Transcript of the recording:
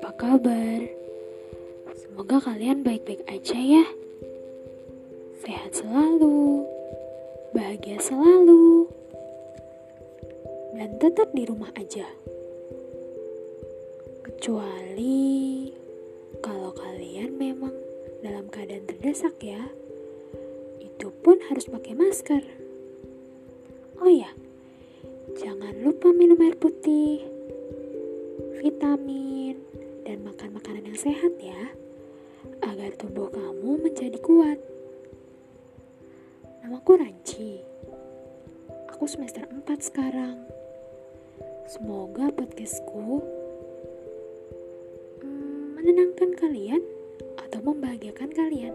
kabar? Semoga kalian baik-baik aja ya. Sehat selalu, bahagia selalu, dan tetap di rumah aja. Kecuali kalau kalian memang dalam keadaan terdesak ya, itu pun harus pakai masker. Oh ya, jangan lupa minum air putih vitamin, dan makan makanan yang sehat ya, agar tubuh kamu menjadi kuat. Namaku Ranci. Aku semester 4 sekarang. Semoga podcastku hmm, menenangkan kalian atau membahagiakan kalian.